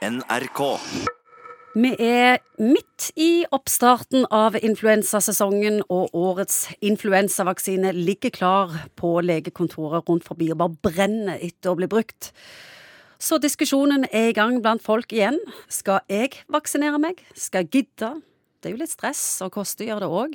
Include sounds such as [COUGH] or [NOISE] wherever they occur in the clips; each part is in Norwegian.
NRK. Vi er midt i oppstarten av influensasesongen, og årets influensavaksine ligger klar på legekontoret rundt forbi og bare brenner etter å bli brukt. Så diskusjonen er i gang blant folk igjen. Skal jeg vaksinere meg? Skal jeg gidde? Det er jo litt stress og koste gjør det òg.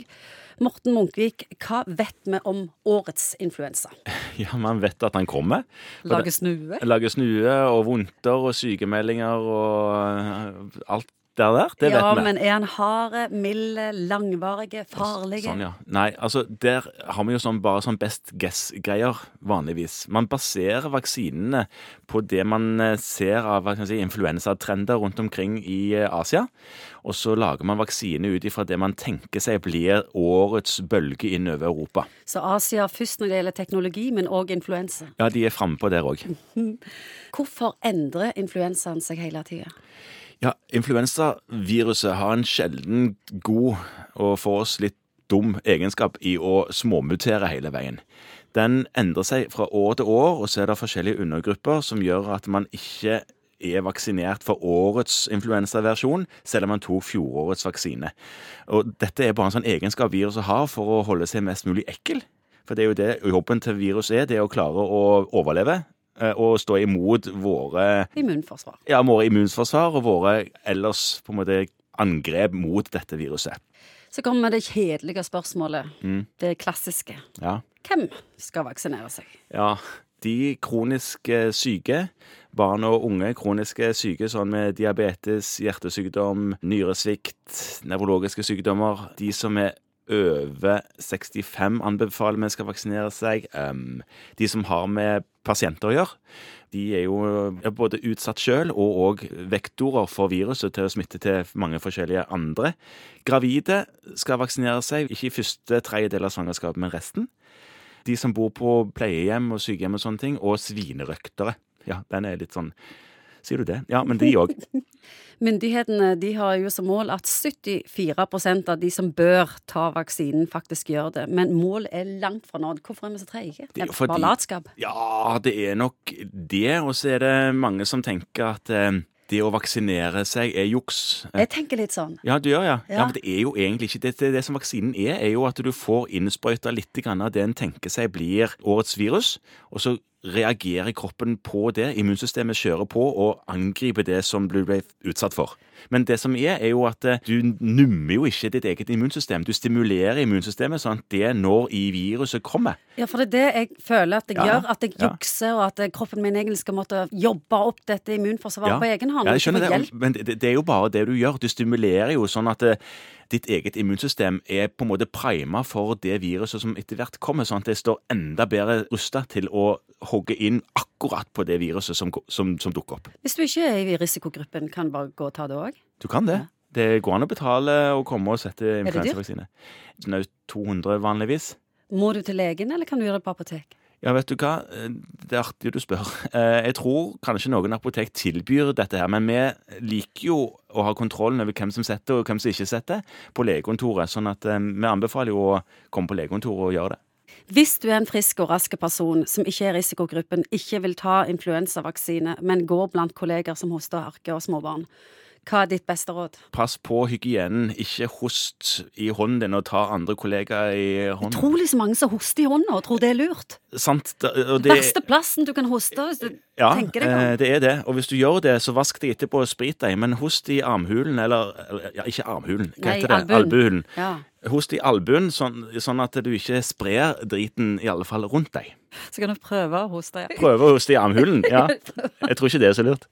Morten Munkvik, hva vet vi om årets influensa? [LAUGHS] Ja, man vet at han kommer. Lager snue? Lager snue og vondter og sykemeldinger og øh, alt det der. Det ja, vet vi. men er han harde, milde, langvarige, farlige? Sånn, ja. Nei, altså, der har vi jo sånn, bare sånn best guess-greier, vanligvis. Man baserer vaksinene på det man eh, ser av hva si, influensatrender rundt omkring i eh, Asia. Og så lager man vaksine ut ifra det man tenker seg blir årets bølge innover Europa. Så Asia først når det gjelder teknologi, men òg influensa. Ja, de er frampå der òg. [LAUGHS] Hvorfor endrer influensaen seg hele tida? Ja, influensaviruset har en sjelden god og for oss litt dum egenskap i å småmutere hele veien. Den endrer seg fra år til år, og så er det forskjellige undergrupper som gjør at man ikke er vaksinert for årets influensaversjon, selv om man tok fjorårets vaksine. Og Dette er bare en sånn egenskap viruset har for å holde seg mest mulig ekkel. For det er jo det jobben til viruset er, det er å klare å overleve og stå imot våre Immunforsvar. ja, våre immunforsvar og våre ellers på en måte angrep mot dette viruset. Så kommer det kjedelige spørsmålet. Det klassiske. Ja. Hvem skal vaksinere seg? ja. De kroniske syke, barn og unge kroniske syke sånn med diabetes, hjertesykdom, nyresvikt, nevrologiske sykdommer, de som er over 65 anbefaler vi skal vaksinere seg. De som har med pasienter å gjøre, de er jo både utsatt sjøl og òg vektorer for viruset til å smitte til mange forskjellige andre. Gravide skal vaksinere seg, ikke i første tredjedel av svangerskapet, men resten. De som bor på pleiehjem og sykehjem og sånne ting, og svinerøktere. Ja, den er litt sånn Sier du det? Ja, men de òg. [LAUGHS] Myndighetene de har jo som mål at 74% av de som bør ta vaksinen, faktisk gjør det. Men målet er langt fra nådd. Hvorfor er vi så treige? Er Det bare latskap. Ja, det er nok det. Og så er det mange som tenker at eh, det å vaksinere seg er juks. Eh, Jeg tenker litt sånn. Ja, du gjør ja. ja. Ja. Men det er jo egentlig ikke det. Det, det som vaksinen er, er jo at du får innsprøyta litt av det en tenker seg blir årets virus, og så reagerer kroppen på det. Immunsystemet kjører på og angriper det som du ble utsatt for. Men det som er, er jo at eh, du nummer jo ikke ditt eget immunsystem. Du stimulerer immunsystemet sånn at det når i viruset kommer. Ja, for det er det jeg føler at jeg Ja, gjør. At jeg ja. jukser, og at kroppen min egentlig skal måtte jobbe opp dette immunforsvaret på egen hånd. Ja, jeg skjønner det, men det, det er jo bare det du gjør. Du stimulerer jo sånn at eh, ditt eget immunsystem er på en måte prima for det viruset som etter hvert kommer, sånn at det står enda bedre rusta til å hogge inn akkurat på det viruset som, som, som dukker opp. Hvis du ikke er i risikogruppen, kan du bare gå og ta det òg? Du kan det. Det går an å betale og komme og sette influensavaksine. Snaut 200 vanligvis. Må du til legen, eller kan du gjøre det på apotek? Ja, vet du hva? Eh, Det er artig du spør. Eh, Jeg tror kanskje noen apotek tilbyr dette her, men vi liker jo å ha kontrollen over hvem som setter og hvem som ikke setter på legekontoret, sånn at eh, vi anbefaler jo å komme på legekontoret og gjøre det. Hvis du er en frisk og rask person som ikke er i risikogruppen, ikke vil ta influensavaksine, men går blant kolleger som hoster og harker og småbarn, hva er ditt beste råd? Pass på hygienen, ikke host i hånden din og ta andre kollegaer i hånden. Utrolig så mange som hoster i hånda og tror det er lurt. Sant? Og det, Verste plassen du kan hoste, hvis du ja, tenker deg om. Ja, det er det. Og hvis du gjør det, så vask deg etterpå og sprit deg, men host i armhulen, eller Ja, ikke armhulen, hva Nei, heter det? albuen. Ja. Host i albuen, sånn, sånn at du ikke sprer driten i alle fall rundt deg. Så kan du prøve å hoste. Ja. Prøve å hoste i armhulen. [LAUGHS] Ja. Jeg tror ikke det er så lurt.